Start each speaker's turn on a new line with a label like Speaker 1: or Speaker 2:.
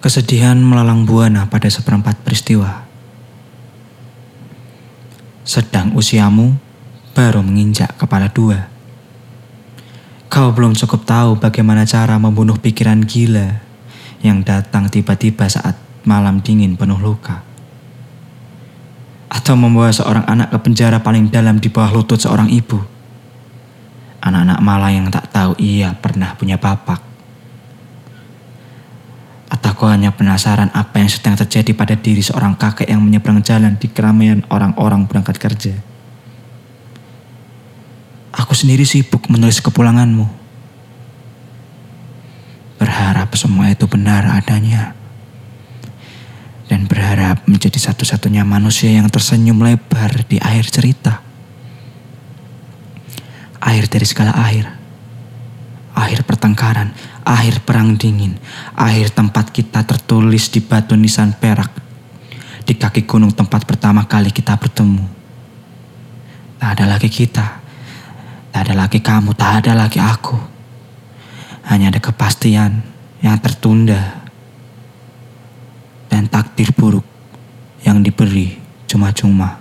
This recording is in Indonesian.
Speaker 1: Kesedihan melalang buana pada seperempat peristiwa. Sedang usiamu baru menginjak kepala dua. Kau belum cukup tahu bagaimana cara membunuh pikiran gila yang datang tiba-tiba saat malam dingin penuh luka. Atau membawa seorang anak ke penjara paling dalam di bawah lutut seorang ibu. Anak-anak malah yang tak tahu ia pernah punya bapak. Hanya penasaran apa yang sedang terjadi pada diri seorang kakek yang menyeberang jalan di keramaian orang-orang berangkat kerja. Aku sendiri sibuk menulis kepulanganmu. Berharap semua itu benar adanya. Dan berharap menjadi satu-satunya manusia yang tersenyum lebar di air cerita. Air dari segala air. Pertengkaran, akhir perang dingin, akhir tempat kita tertulis di batu nisan perak, di kaki gunung tempat pertama kali kita bertemu. Tak ada lagi kita, tak ada lagi kamu, tak ada lagi aku. Hanya ada kepastian yang tertunda dan takdir buruk yang diberi cuma-cuma.